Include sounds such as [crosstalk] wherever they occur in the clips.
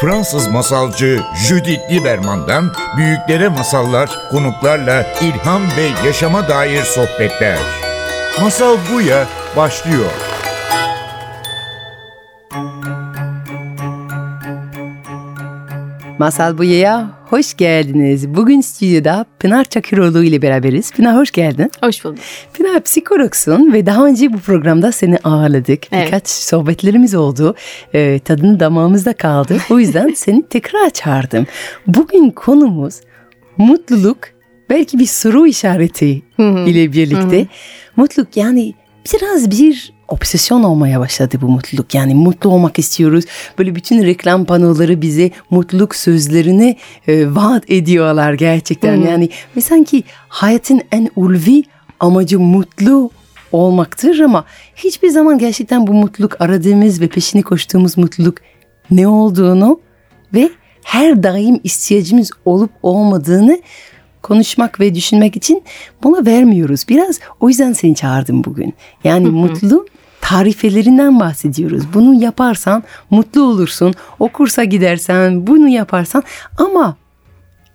Fransız masalcı Judith Lieberman'dan büyüklere masallar, konuklarla ilham ve yaşama dair sohbetler. Masal Buya başlıyor. Masal Buya'ya hoş geldiniz. Bugün stüdyoda Pınar Çakıroğlu ile beraberiz. Pınar hoş geldin. Hoş bulduk. Pınar psikologsun ve daha önce bu programda seni ağırladık. Evet. Birkaç sohbetlerimiz oldu. Ee, tadını damağımızda kaldı. O yüzden [laughs] seni tekrar çağırdım. Bugün konumuz mutluluk belki bir soru işareti ile birlikte. Mutluluk yani biraz bir obsesyon olmaya başladı bu mutluluk. Yani mutlu olmak istiyoruz. Böyle bütün reklam panoları bize mutluluk sözlerini e, vaat ediyorlar gerçekten. Yani ve sanki hayatın en ulvi amacı mutlu olmaktır ama hiçbir zaman gerçekten bu mutluluk aradığımız ve peşini koştuğumuz mutluluk ne olduğunu ve her daim ihtiyacımız olup olmadığını konuşmak ve düşünmek için buna vermiyoruz. Biraz o yüzden seni çağırdım bugün. Yani mutlu tarifelerinden bahsediyoruz. Bunu yaparsan mutlu olursun. O kursa gidersen bunu yaparsan ama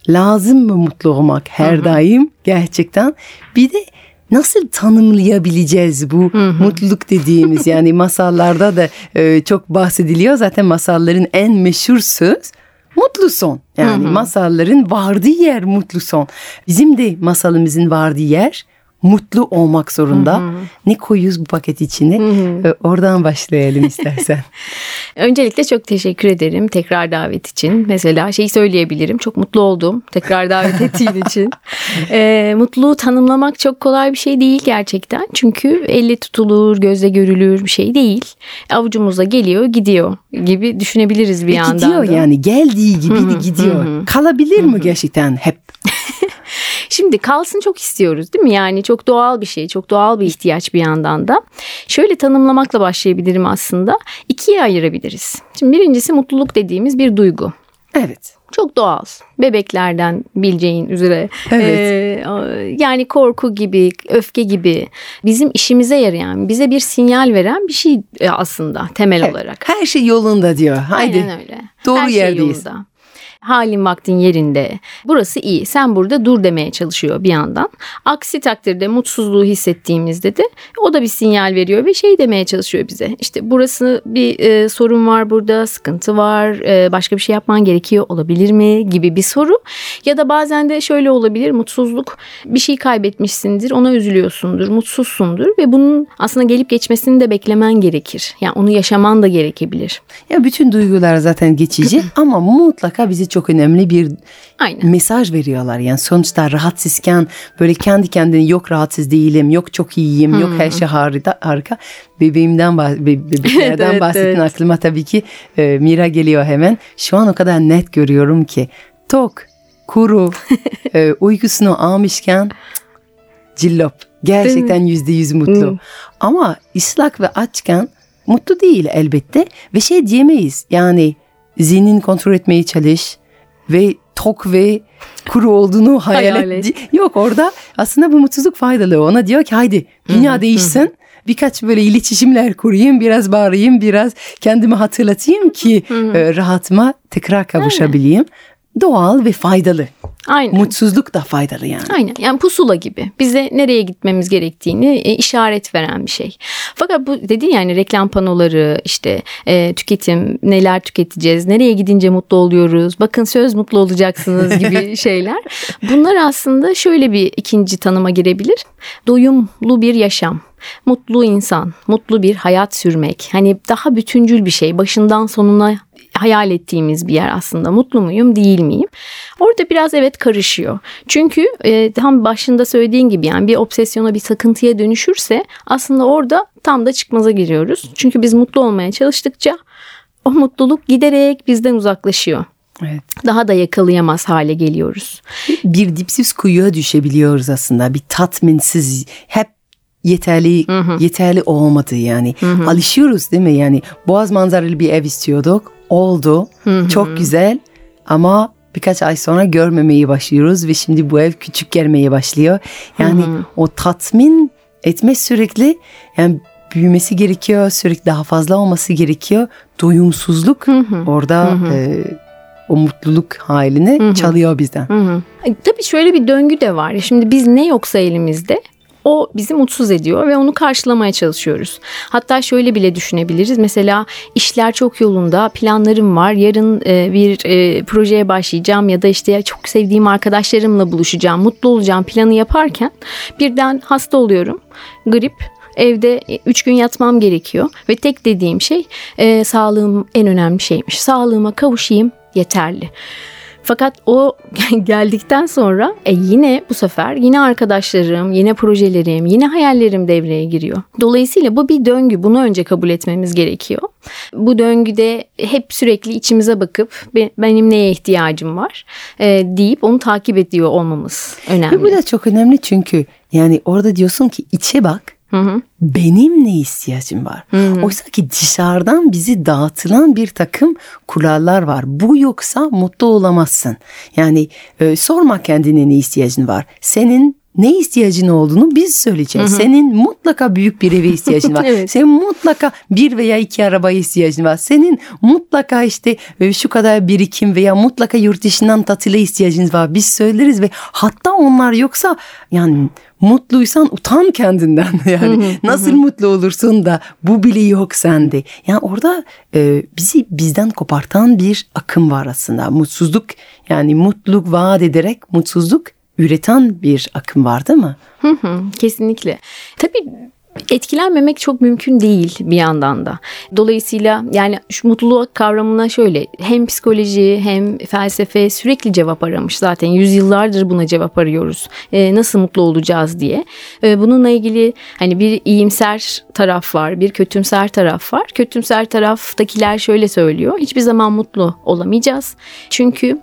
lazım mı mutlu olmak her daim gerçekten? Bir de nasıl tanımlayabileceğiz bu mutluluk dediğimiz yani [laughs] masallarda da e, çok bahsediliyor. Zaten masalların en meşhur söz mutlu son. Yani masalların vardığı yer mutlu son. Bizim de masalımızın vardığı yer mutlu olmak zorunda. Ne koyuyoruz bu paket içine? E, Oradan başlayalım istersen. [laughs] Öncelikle çok teşekkür ederim tekrar davet için. Mesela şeyi söyleyebilirim. Çok mutlu oldum tekrar davet ettiğin [laughs] için. Ee, mutluluğu tanımlamak çok kolay bir şey değil gerçekten. Çünkü elle tutulur, gözle görülür bir şey değil. Avucumuzda geliyor, gidiyor gibi düşünebiliriz bir Ve yandan gidiyor da. yani geldiği gibi de gidiyor. Kalabilir mi gerçekten hep? Şimdi kalsın çok istiyoruz değil mi? Yani çok doğal bir şey, çok doğal bir ihtiyaç bir yandan da. Şöyle tanımlamakla başlayabilirim aslında. İkiye ayırabiliriz. Şimdi birincisi mutluluk dediğimiz bir duygu. Evet. Çok doğal. Bebeklerden bileceğin üzere. Evet. Ee, yani korku gibi, öfke gibi bizim işimize yarayan, bize bir sinyal veren bir şey e, aslında temel olarak. Her şey yolunda diyor. Haydi. Aynen öyle. Doğru Her şey yerdeyiz. yolunda. Halin vaktin yerinde. Burası iyi. Sen burada dur demeye çalışıyor bir yandan. Aksi takdirde mutsuzluğu hissettiğimizde de o da bir sinyal veriyor ve şey demeye çalışıyor bize. İşte burası bir e, sorun var burada, sıkıntı var, e, başka bir şey yapman gerekiyor olabilir mi gibi bir soru. Ya da bazen de şöyle olabilir mutsuzluk bir şey kaybetmişsindir ona üzülüyorsundur, mutsuzsundur ve bunun aslında gelip geçmesini de beklemen gerekir. Yani onu yaşaman da gerekebilir. Ya bütün duygular zaten geçici [clears throat] ama mutlaka bize çok önemli bir Aynen. mesaj veriyorlar. Yani sonuçta rahatsızken böyle kendi kendine yok rahatsız değilim, yok çok iyiyim, yok her şey harika. harika. Bebeğimden bebeklerden [laughs] Evet, bahsettin evet. aklıma tabii ki e, Mira geliyor hemen. Şu an o kadar net görüyorum ki tok, kuru, [laughs] e, uykusunu almışken cillop. Gerçekten yüzde yüz mutlu. Ama ıslak ve açken mutlu değil elbette. Ve şey diyemeyiz yani zihnini kontrol etmeye çalış ve tok ve kuru olduğunu hayal, Hayal et. Yok orada aslında bu mutsuzluk faydalı. Ona diyor ki haydi dünya değişsin. Birkaç böyle iletişimler kurayım, biraz bağırayım, biraz kendimi hatırlatayım ki e, rahatıma tekrar kavuşabileyim. Doğal ve faydalı. Aynen. Mutsuzluk da faydalı yani. Aynen yani pusula gibi bize nereye gitmemiz gerektiğini e, işaret veren bir şey. Fakat bu dedin yani reklam panoları işte e, tüketim neler tüketeceğiz nereye gidince mutlu oluyoruz bakın söz mutlu olacaksınız [laughs] gibi şeyler. Bunlar aslında şöyle bir ikinci tanıma girebilir. Doyumlu bir yaşam. Mutlu insan, mutlu bir hayat sürmek. Hani daha bütüncül bir şey. Başından sonuna hayal ettiğimiz bir yer aslında. Mutlu muyum, değil miyim? Orada biraz evet karışıyor. Çünkü e, tam başında söylediğin gibi yani bir obsesyona, bir takıntıya dönüşürse aslında orada tam da çıkmaza giriyoruz. Çünkü biz mutlu olmaya çalıştıkça o mutluluk giderek bizden uzaklaşıyor. Evet. Daha da yakalayamaz hale geliyoruz. bir dipsiz kuyuya düşebiliyoruz aslında. Bir tatminsiz, hep yeterli yeterli olmadı yani. Alışıyoruz değil mi? Yani boğaz manzaralı bir ev istiyorduk. Oldu. Çok güzel ama birkaç ay sonra görmemeyi başlıyoruz ve şimdi bu ev küçük gelmeye başlıyor. Yani o tatmin etme sürekli yani büyümesi gerekiyor. Sürekli daha fazla olması gerekiyor. Doyumsuzluk orada e, o mutluluk halini çalıyor bizden. Hı hı. Tabii şöyle bir döngü de var. Şimdi biz ne yoksa elimizde o bizi mutsuz ediyor ve onu karşılamaya çalışıyoruz. Hatta şöyle bile düşünebiliriz. Mesela işler çok yolunda, planlarım var. Yarın e, bir e, projeye başlayacağım ya da işte çok sevdiğim arkadaşlarımla buluşacağım, mutlu olacağım planı yaparken birden hasta oluyorum. Grip evde 3 gün yatmam gerekiyor ve tek dediğim şey e, sağlığım en önemli şeymiş. Sağlığıma kavuşayım yeterli. Fakat o [laughs] geldikten sonra e, yine bu sefer yine arkadaşlarım, yine projelerim, yine hayallerim devreye giriyor. Dolayısıyla bu bir döngü. Bunu önce kabul etmemiz gerekiyor. Bu döngüde hep sürekli içimize bakıp benim neye ihtiyacım var e, deyip onu takip ediyor olmamız önemli. Ve bu da çok önemli çünkü yani orada diyorsun ki içe bak Hı hı. Benim ne ihtiyacım var? Hı hı. Oysa ki dışarıdan bizi dağıtılan bir takım kurallar var. Bu yoksa mutlu olamazsın. Yani e, sorma kendine ne ihtiyacın var. Senin ne ihtiyacın olduğunu biz söyleyeceğiz. Hı hı. Senin mutlaka büyük bir eve ihtiyacın [laughs] var. evet. Senin mutlaka bir veya iki arabaya ihtiyacın var. Senin mutlaka işte e, şu kadar birikim veya mutlaka yurt dışından tatile ihtiyacınız var. Biz söyleriz ve hatta onlar yoksa yani mutluysan utan kendinden [laughs] yani nasıl mutlu olursun da bu bile yok sende. Yani orada e, bizi bizden kopartan bir akım var aslında. Mutsuzluk yani mutluluk vaat ederek mutsuzluk üreten bir akım var değil mi? Hı hı, kesinlikle. Tabii etkilenmemek çok mümkün değil bir yandan da. Dolayısıyla yani şu mutluluk kavramına şöyle hem psikoloji hem felsefe sürekli cevap aramış zaten yüzyıllardır buna cevap arıyoruz. Ee, nasıl mutlu olacağız diye. Ee, bununla ilgili hani bir iyimser taraf var, bir kötümser taraf var. Kötümser taraftakiler şöyle söylüyor. Hiçbir zaman mutlu olamayacağız. Çünkü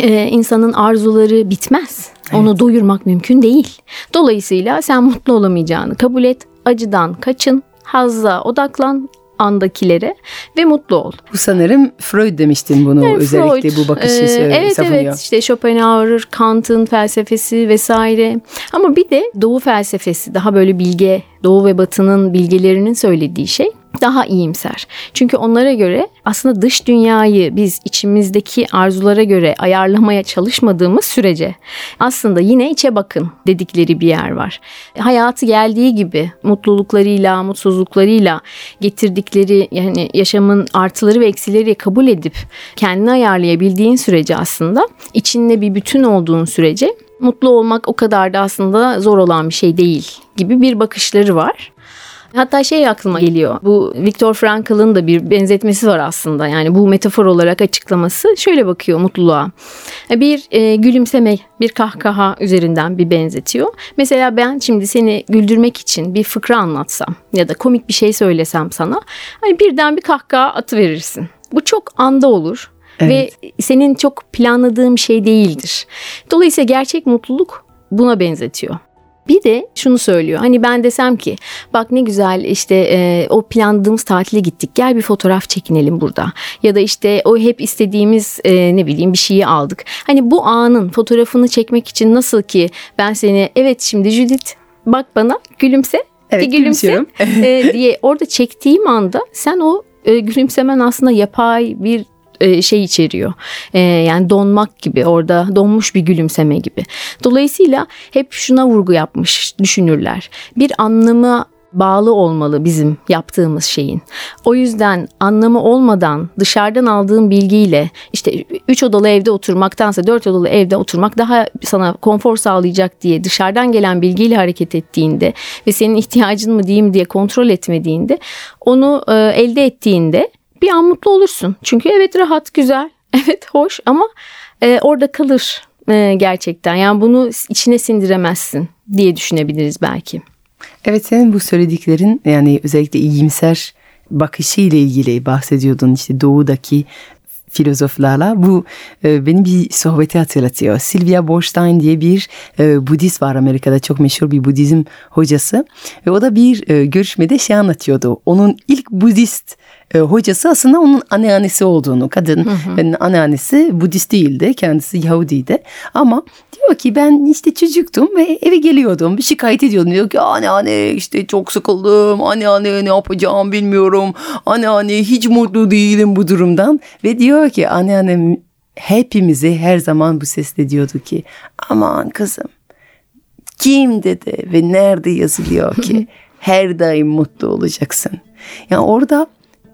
e, insanın arzuları bitmez. Evet. Onu doyurmak mümkün değil. Dolayısıyla sen mutlu olamayacağını kabul et. Acıdan kaçın, hazza odaklan, andakilere ve mutlu ol. Bu sanırım Freud demiştin bunu yani özellikle Freud, bu bakışı e, evet, savunuyor. Evet işte Schopenhauer, Kant'ın felsefesi vesaire. Ama bir de Doğu felsefesi daha böyle bilge, Doğu ve Batı'nın bilgelerinin söylediği şey daha iyimser. Çünkü onlara göre aslında dış dünyayı biz içimizdeki arzulara göre ayarlamaya çalışmadığımız sürece aslında yine içe bakın dedikleri bir yer var. Hayatı geldiği gibi mutluluklarıyla, mutsuzluklarıyla getirdikleri yani yaşamın artıları ve eksileri kabul edip kendini ayarlayabildiğin sürece aslında içinde bir bütün olduğun sürece mutlu olmak o kadar da aslında zor olan bir şey değil gibi bir bakışları var. Hatta şey aklıma geliyor. Bu Viktor Frankl'ın da bir benzetmesi var aslında. Yani bu metafor olarak açıklaması şöyle bakıyor mutluluğa. Bir e, gülümseme, bir kahkaha üzerinden bir benzetiyor. Mesela ben şimdi seni güldürmek için bir fıkra anlatsam ya da komik bir şey söylesem sana. Hani birden bir kahkaha atı verirsin. Bu çok anda olur. Evet. Ve senin çok planladığın şey değildir. Dolayısıyla gerçek mutluluk buna benzetiyor. Bir de şunu söylüyor. Hani ben desem ki bak ne güzel işte e, o planladığımız tatile gittik. Gel bir fotoğraf çekinelim burada. Ya da işte o hep istediğimiz e, ne bileyim bir şeyi aldık. Hani bu anın fotoğrafını çekmek için nasıl ki ben seni evet şimdi Judith bak bana gülümse evet, bir gülümse e, diye orada çektiğim anda sen o e, gülümsemen aslında yapay bir e, şey içeriyor. E, yani donmak gibi orada donmuş bir gülümseme gibi. Dolayısıyla hep şuna vurgu yapmış düşünürler. Bir anlamı bağlı olmalı bizim yaptığımız şeyin. O yüzden anlamı olmadan dışarıdan aldığın bilgiyle işte 3 odalı evde oturmaktansa 4 odalı evde oturmak daha sana konfor sağlayacak diye dışarıdan gelen bilgiyle hareket ettiğinde ve senin ihtiyacın mı diyeyim diye kontrol etmediğinde onu e, elde ettiğinde bir an mutlu olursun. Çünkü evet rahat, güzel, [laughs] evet hoş ama e, orada kalır e, gerçekten. Yani bunu içine sindiremezsin diye düşünebiliriz belki. Evet senin bu söylediklerin yani özellikle iyimser bakışı ile ilgili bahsediyordun işte doğudaki filozoflarla. Bu e, beni bir sohbeti hatırlatıyor. Sylvia Boorstein diye bir e, Budist var Amerika'da çok meşhur bir Budizm hocası. Ve o da bir e, görüşmede şey anlatıyordu. Onun ilk Budist e, hocası aslında onun anneannesi olduğunu. Kadın hı anneannesi Budist değildi. Kendisi Yahudiydi. Ama diyor ki ben işte çocuktum ve eve geliyordum. Bir şikayet ediyordum. Diyor ki anneanne işte çok sıkıldım. Anneanne ne yapacağım bilmiyorum. Anneanne hiç mutlu değilim bu durumdan. Ve diyor ki anneannem hepimize her zaman bu sesle diyordu ki aman kızım kim dedi ve nerede yazılıyor ki [laughs] her daim mutlu olacaksın. Yani orada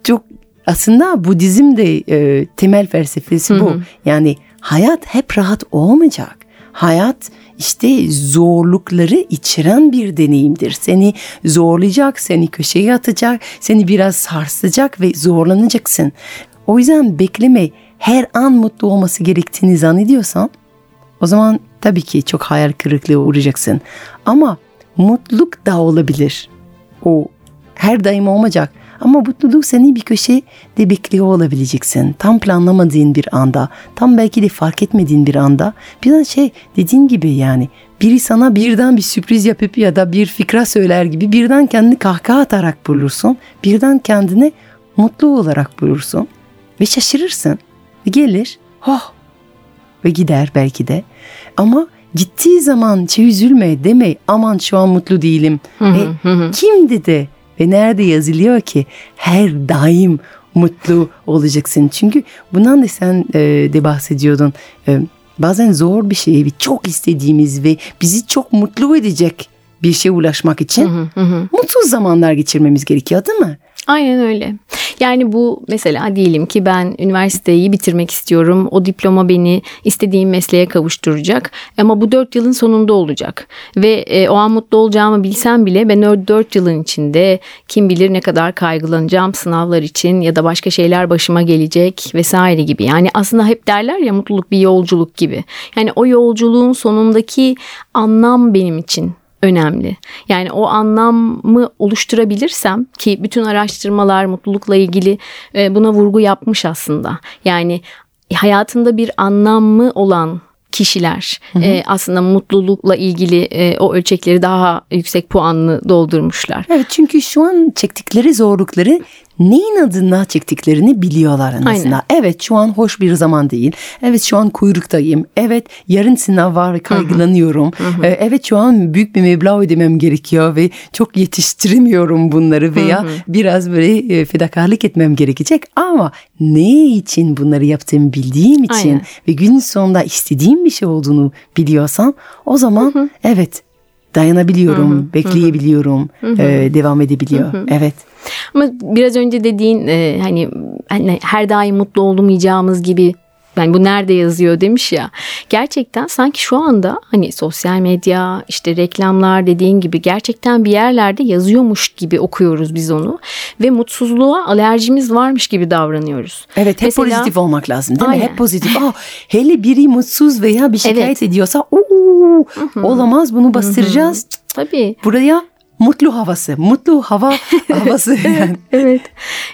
çok aslında Budizm de e, temel felsefesi bu. Yani hayat hep rahat olmayacak. Hayat işte zorlukları içeren bir deneyimdir. Seni zorlayacak, seni köşeye atacak, seni biraz sarsacak ve zorlanacaksın. O yüzden bekleme her an mutlu olması gerektiğini zannediyorsan o zaman tabii ki çok hayal kırıklığı uğrayacaksın. Ama mutluluk da olabilir. O her daim olmayacak. Ama mutluluk seni bir köşede bekliyor olabileceksin. Tam planlamadığın bir anda, tam belki de fark etmediğin bir anda. Biraz şey dediğin gibi yani biri sana birden bir sürpriz yapıp ya da bir fikra söyler gibi birden kendini kahkaha atarak bulursun. Birden kendini mutlu olarak bulursun ve şaşırırsın. Ve gelir, oh ve gider belki de. Ama gittiği zaman şey üzülme deme aman şu an mutlu değilim. Hı hı, e, hı. kim dedi ve nerede yazılıyor ki her daim mutlu olacaksın. Çünkü bundan da sen e, de bahsediyordun. E, bazen zor bir şey ve çok istediğimiz ve bizi çok mutlu edecek bir şeye ulaşmak için Hı hı. mutsuz zamanlar geçirmemiz gerekiyor değil mi? Aynen öyle. Yani bu mesela diyelim ki ben üniversiteyi bitirmek istiyorum. O diploma beni istediğim mesleğe kavuşturacak. Ama bu dört yılın sonunda olacak. Ve e, o an mutlu olacağımı bilsem bile ben o dört yılın içinde kim bilir ne kadar kaygılanacağım sınavlar için ya da başka şeyler başıma gelecek vesaire gibi. Yani aslında hep derler ya mutluluk bir yolculuk gibi. Yani o yolculuğun sonundaki anlam benim için önemli. Yani o anlamı oluşturabilirsem ki bütün araştırmalar mutlulukla ilgili e, buna vurgu yapmış aslında. Yani hayatında bir anlamı olan kişiler e, aslında mutlulukla ilgili e, o ölçekleri daha yüksek puanlı doldurmuşlar. Evet çünkü şu an çektikleri zorlukları neyin adına çektiklerini biliyorlar en azından. Aynen. Evet şu an hoş bir zaman değil. Evet şu an kuyruktayım. Evet yarın sınav var ve kaygılanıyorum. Ee, Evet şu an büyük bir meblağ ödemem gerekiyor ve çok yetiştiremiyorum bunları veya biraz böyle e, fedakarlık etmem gerekecek. Ama ne için bunları yaptığımı bildiğim için Aynen. ve gün sonunda istediğim bir şey olduğunu biliyorsam o zaman evet dayanabiliyorum, bekleyebiliyorum, e, devam edebiliyor. Evet. Ama biraz önce dediğin e, hani, hani her daim mutlu olamayacağımız gibi yani bu nerede yazıyor demiş ya. Gerçekten sanki şu anda hani sosyal medya işte reklamlar dediğin gibi gerçekten bir yerlerde yazıyormuş gibi okuyoruz biz onu. Ve mutsuzluğa alerjimiz varmış gibi davranıyoruz. Evet hep Mesela- pozitif olmak lazım değil mi? Aynen. Hep pozitif. [laughs] Aa, hele biri mutsuz veya bir şikayet Evet. ediyorsa "Oo, olamaz bunu bastıracağız. Cık, Tabii. Buraya mutlu havası, mutlu hava [laughs] havası. yani. Evet.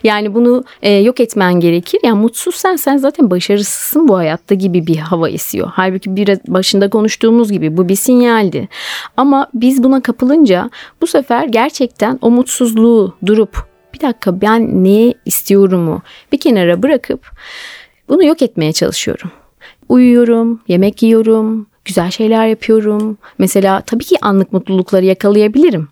Yani bunu e, yok etmen gerekir. Yani mutsuzsan sen zaten başarısızsın bu hayatta gibi bir hava esiyor. Halbuki biraz başında konuştuğumuz gibi bu bir sinyaldi. Ama biz buna kapılınca bu sefer gerçekten o mutsuzluğu durup bir dakika ben ne istiyorumu bir kenara bırakıp bunu yok etmeye çalışıyorum. Uyuyorum, yemek yiyorum, güzel şeyler yapıyorum. Mesela tabii ki anlık mutlulukları yakalayabilirim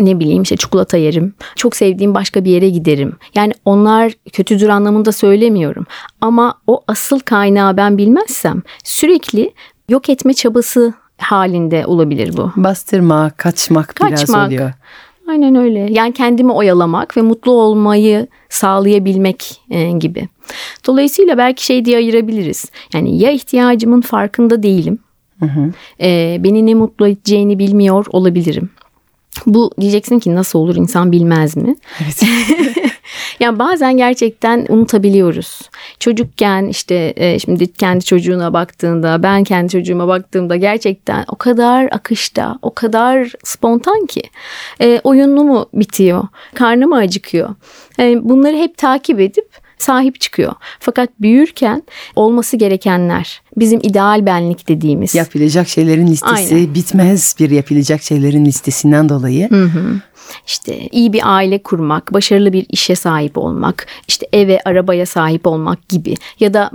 ne bileyim işte çikolata yerim. Çok sevdiğim başka bir yere giderim. Yani onlar kötüdür anlamında söylemiyorum. Ama o asıl kaynağı ben bilmezsem sürekli yok etme çabası halinde olabilir bu. Bastırma, kaçmak, biraz Kaçmak. oluyor. Aynen öyle. Yani kendimi oyalamak ve mutlu olmayı sağlayabilmek e, gibi. Dolayısıyla belki şey diye ayırabiliriz. Yani ya ihtiyacımın farkında değilim. E, beni ne mutlu edeceğini bilmiyor olabilirim. Bu diyeceksin ki nasıl olur insan bilmez mi? Evet. [laughs] Yani bazen gerçekten unutabiliyoruz. Çocukken işte e, şimdi kendi çocuğuna baktığında ben kendi çocuğuma baktığımda gerçekten o kadar akışta o kadar spontan ki e, oyunlu mu bitiyor karnı mı acıkıyor E, bunları hep takip edip sahip çıkıyor. Fakat büyürken olması gerekenler bizim ideal benlik dediğimiz. Yapılacak şeylerin listesi Aynen. bitmez bir yapılacak şeylerin listesinden dolayı. İşte iyi bir aile kurmak, başarılı bir işe sahip olmak, işte eve, arabaya sahip olmak gibi ya da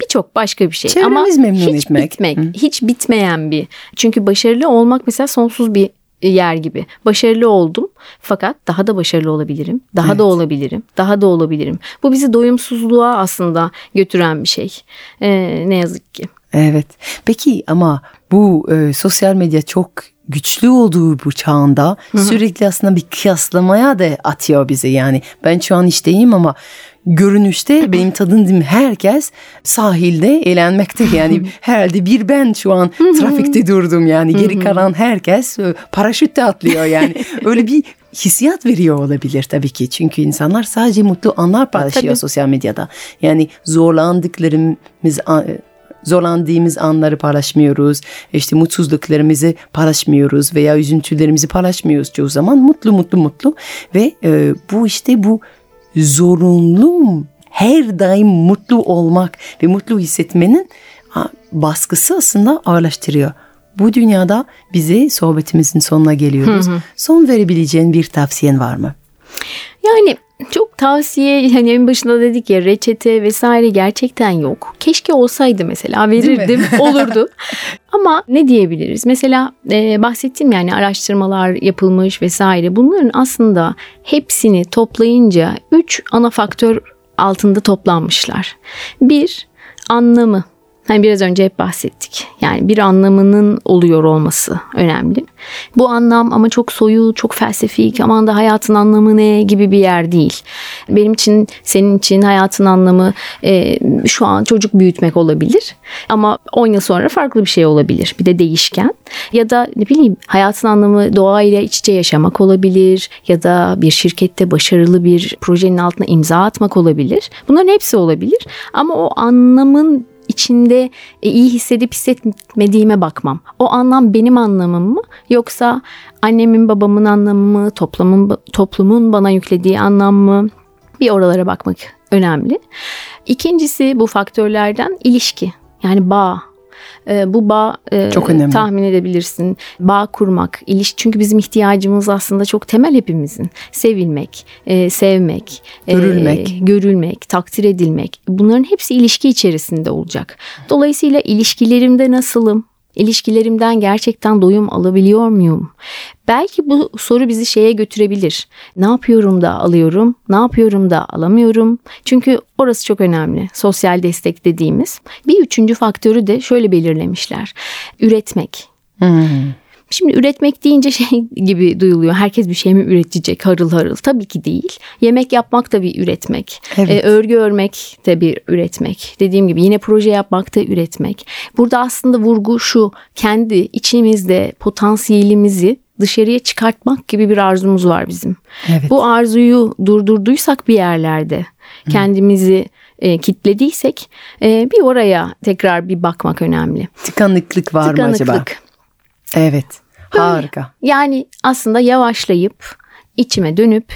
birçok başka bir şey. Çevremiz Ama memnun hiç etmek. bitmek, hiç bitmeyen bir. Çünkü başarılı olmak mesela sonsuz bir yer gibi. Başarılı oldum fakat daha da başarılı olabilirim. Daha Evet. da olabilirim. Daha da olabilirim. Bu bizi doyumsuzluğa aslında götüren bir şey. Ee, ne yazık ki. Evet. Peki ama bu e, sosyal medya çok güçlü olduğu bu çağında sürekli aslında bir kıyaslamaya da atıyor bizi yani. Ben şu an işteyim ama görünüşte benim tadındığım herkes sahilde eğlenmekte. Yani herhalde bir ben şu an trafikte durdum yani. Geri kalan herkes e, paraşütle atlıyor yani. [laughs] Öyle bir hissiyat veriyor olabilir tabii ki. Çünkü insanlar sadece mutlu anlar paylaşıyor Tabii. sosyal medyada. Yani zorlandıklarımız a- zorlandığımız anları paylaşmıyoruz. İşte mutsuzluklarımızı paylaşmıyoruz veya üzüntülerimizi paylaşmıyoruz. Çoğu zaman. Mutlu mutlu mutlu ve e, bu işte bu zorunlu her daim mutlu olmak ve mutlu hissetmenin baskısı aslında ağırlaştırıyor. Bu dünyada bize sohbetimizin sonuna geliyoruz. Son verebileceğin bir tavsiyen var mı? Yani çok tavsiye hani en başında dedik ya reçete vesaire gerçekten yok. Keşke olsaydı mesela verirdim [laughs] olurdu. Ama ne diyebiliriz? Mesela e, bahsettim yani araştırmalar yapılmış vesaire. Bunların aslında hepsini toplayınca üç ana faktör altında toplanmışlar. Bir anlamı. Hani biraz önce hep bahsettik. Yani bir anlamının oluyor olması önemli. Bu anlam ama çok soyu, çok felsefik, aman da hayatın anlamı ne gibi bir yer değil. Benim için, senin için hayatın anlamı e, şu an çocuk büyütmek olabilir. Ama 10 yıl sonra farklı bir şey olabilir. Bir de değişken. Ya da ne bileyim hayatın anlamı doğayla iç içe yaşamak olabilir. Ya da bir şirkette başarılı bir projenin altına imza atmak olabilir. Bunların hepsi olabilir. Ama o anlamın içinde e, iyi hissedip hissetmediğime bakmam. O anlam benim anlamım mı yoksa annemin babamın anlamı mı, toplumun toplumun bana yüklediği anlam mı? Bir oralara bakmak önemli. İkincisi bu faktörlerden ilişki. Yani bağ. Ee, bu bağ e, Çok önemli. tahmin edebilirsin. Bağ kurmak, ilişki çünkü bizim ihtiyacımız aslında çok temel hepimizin. Sevilmek, e, sevmek, e, Görülmek. görülmek, takdir edilmek. Bunların hepsi ilişki içerisinde olacak. Dolayısıyla ilişkilerimde nasılım? İlişkilerimden gerçekten doyum alabiliyor muyum? Belki bu soru bizi şeye götürebilir. Ne yapıyorum da alıyorum, ne yapıyorum da alamıyorum. Çünkü orası çok önemli. Sosyal destek dediğimiz. Bir üçüncü faktörü de şöyle belirlemişler. Üretmek. Hmm. Şimdi üretmek deyince şey [laughs] gibi duyuluyor. Herkes bir şey mi üretecek harıl harıl? Tabii ki değil. Yemek yapmak da bir üretmek. Evet. Ee, örgü örmek de bir üretmek. Dediğim gibi yine proje yapmak da üretmek. Burada aslında vurgu şu. Kendi içimizde potansiyelimizi dışarıya çıkartmak gibi bir arzumuz var bizim. Evet. Bu arzuyu durdurduysak bir yerlerde kendimizi e, kitlediysek e, bir oraya tekrar bir bakmak önemli. Tıkanıklık var mı acaba? Tıkanıklık. Evet. Harika. Yani aslında yavaşlayıp içime dönüp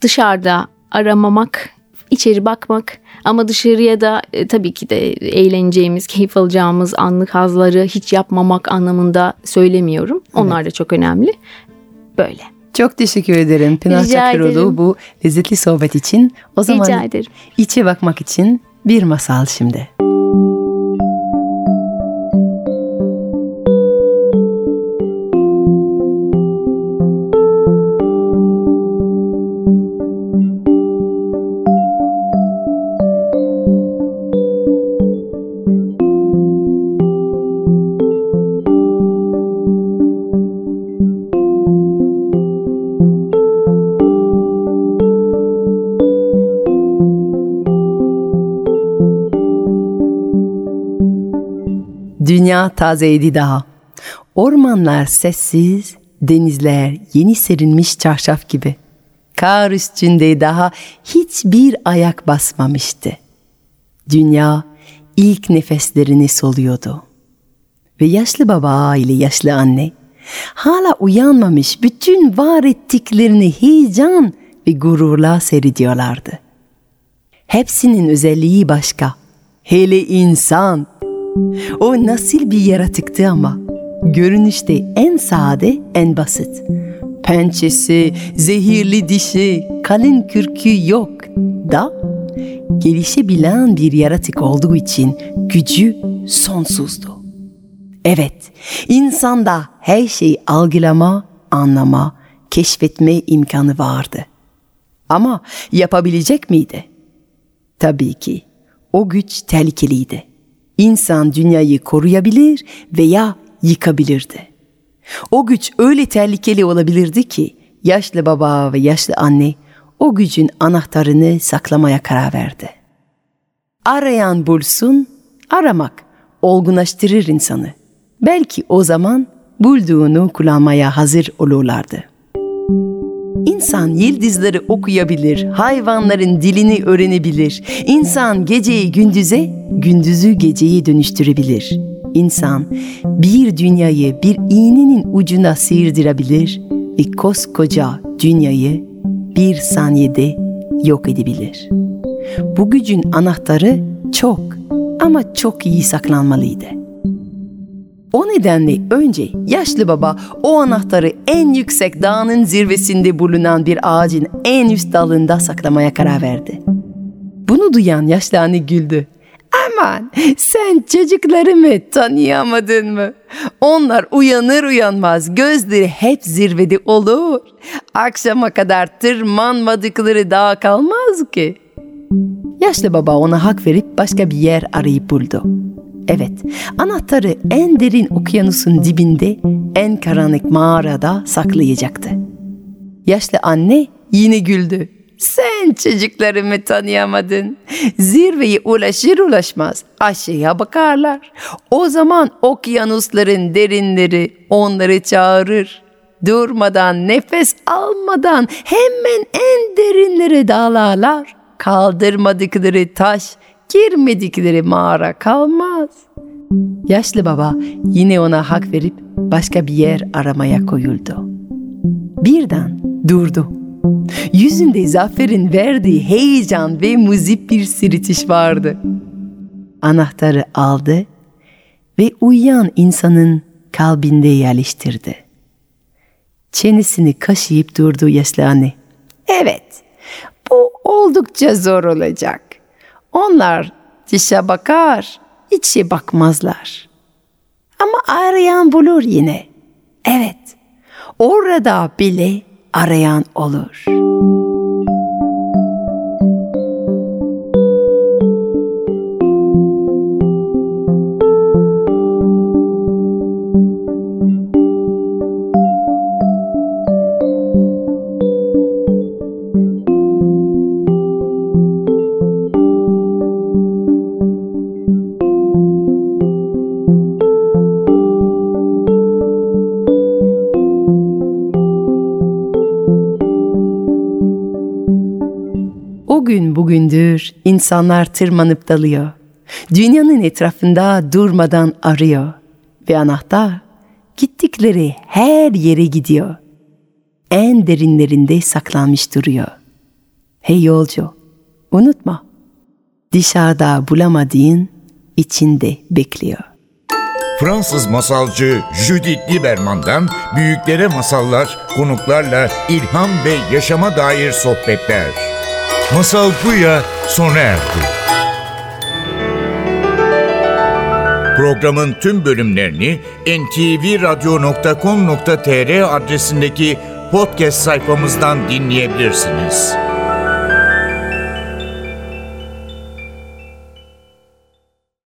dışarıda aramamak, içeri bakmak ama dışarıya da e, tabii ki de eğleneceğimiz, keyif alacağımız anlık hazları hiç yapmamak anlamında söylemiyorum. Onlar da çok önemli. Böyle. Çok teşekkür ederim Pınar Çakıroğlu bu lezzetli sohbet için. O zaman Rica ederim. içe bakmak için bir masal şimdi. Dünya tazeydi daha. Ormanlar sessiz, denizler yeni serilmiş çarşaf gibi. Kar üstünde daha hiçbir ayak basmamıştı. Dünya ilk nefeslerini soluyordu. Ve yaşlı baba ile yaşlı anne hala uyanmamış bütün var ettiklerini heyecan ve gururla seyrediyorlardı. Hepsinin özelliği başka. Hele insan. O nasıl bir yaratıktı ama. Görünüşte en sade, en basit. Pençesi, zehirli dişi, kalın kürkü yok da gelişebilen bir yaratık olduğu için gücü sonsuzdu. Evet, insanda her şeyi algılama, anlama, keşfetme imkanı vardı. Ama yapabilecek miydi? Tabii ki. O güç tehlikeliydi. İnsan dünyayı koruyabilir veya yıkabilirdi. O güç öyle tehlikeli olabilirdi ki yaşlı baba ve yaşlı anne o gücün anahtarını saklamaya karar verdi. Arayan bulsun, aramak olgunlaştırır insanı. Belki o zaman bulduğunu kullanmaya hazır olurlardı. İnsan yıldızları okuyabilir, hayvanların dilini öğrenebilir. İnsan geceyi gündüze, gündüzü geceye dönüştürebilir. İnsan bir dünyayı bir iğnenin ucuna sıyırdırabilir ve koskoca dünyayı bir saniyede yok edebilir. Bu gücün anahtarı çok ama çok iyi saklanmalıydı. O nedenle önce yaşlı baba o anahtarı en yüksek dağın zirvesinde bulunan bir ağacın en üst dalında saklamaya karar verdi. Bunu duyan yaşlı anne güldü. Aman sen çocuklarımı tanıyamadın mı? Onlar uyanır uyanmaz gözleri hep zirvede olur. Akşama kadar tırmanmadıkları dağ kalmaz ki. Yaşlı baba ona hak verip başka bir yer arayıp buldu. Evet, anahtarı en derin okyanusun dibinde, en karanlık mağarada saklayacaktı. Yaşlı anne yine güldü. Sen çocuklarımı tanıyamadın. Zirveye ulaşır ulaşmaz aşağıya bakarlar. O zaman okyanusların derinleri onları çağırır. Durmadan, nefes almadan hemen en derinlere dalarlar. Kaldırmadıkları taş, girmedikleri mağara kalmaz. Yaşlı baba yine ona hak verip başka bir yer aramaya koyuldu. Birden durdu. Yüzünde zaferin verdiği heyecan ve muzip bir sırıtış vardı. Anahtarı aldı ve uyuyan insanın kalbinde yerleştirdi. Çenesini kaşıyıp durdu yaşlı anne. Evet, bu oldukça zor olacak. Onlar dışa bakar, içe bakmazlar. Ama arayan bulur yine. Evet, orada bile arayan olur. İnsanlar tırmanıp dalıyor. Dünyanın etrafında durmadan arıyor. Ve anahtar gittikleri her yere gidiyor. En derinlerinde saklanmış duruyor. Hey yolcu, unutma. Dışarıda bulamadığın içinde bekliyor. Fransız masalcı Judith Lieberman'dan büyüklere masallar, konuklarla ilham ve yaşama dair sohbetler. Masal Buya sona erdi. Programın tüm bölümlerini ntvradio.com.tr adresindeki podcast sayfamızdan dinleyebilirsiniz.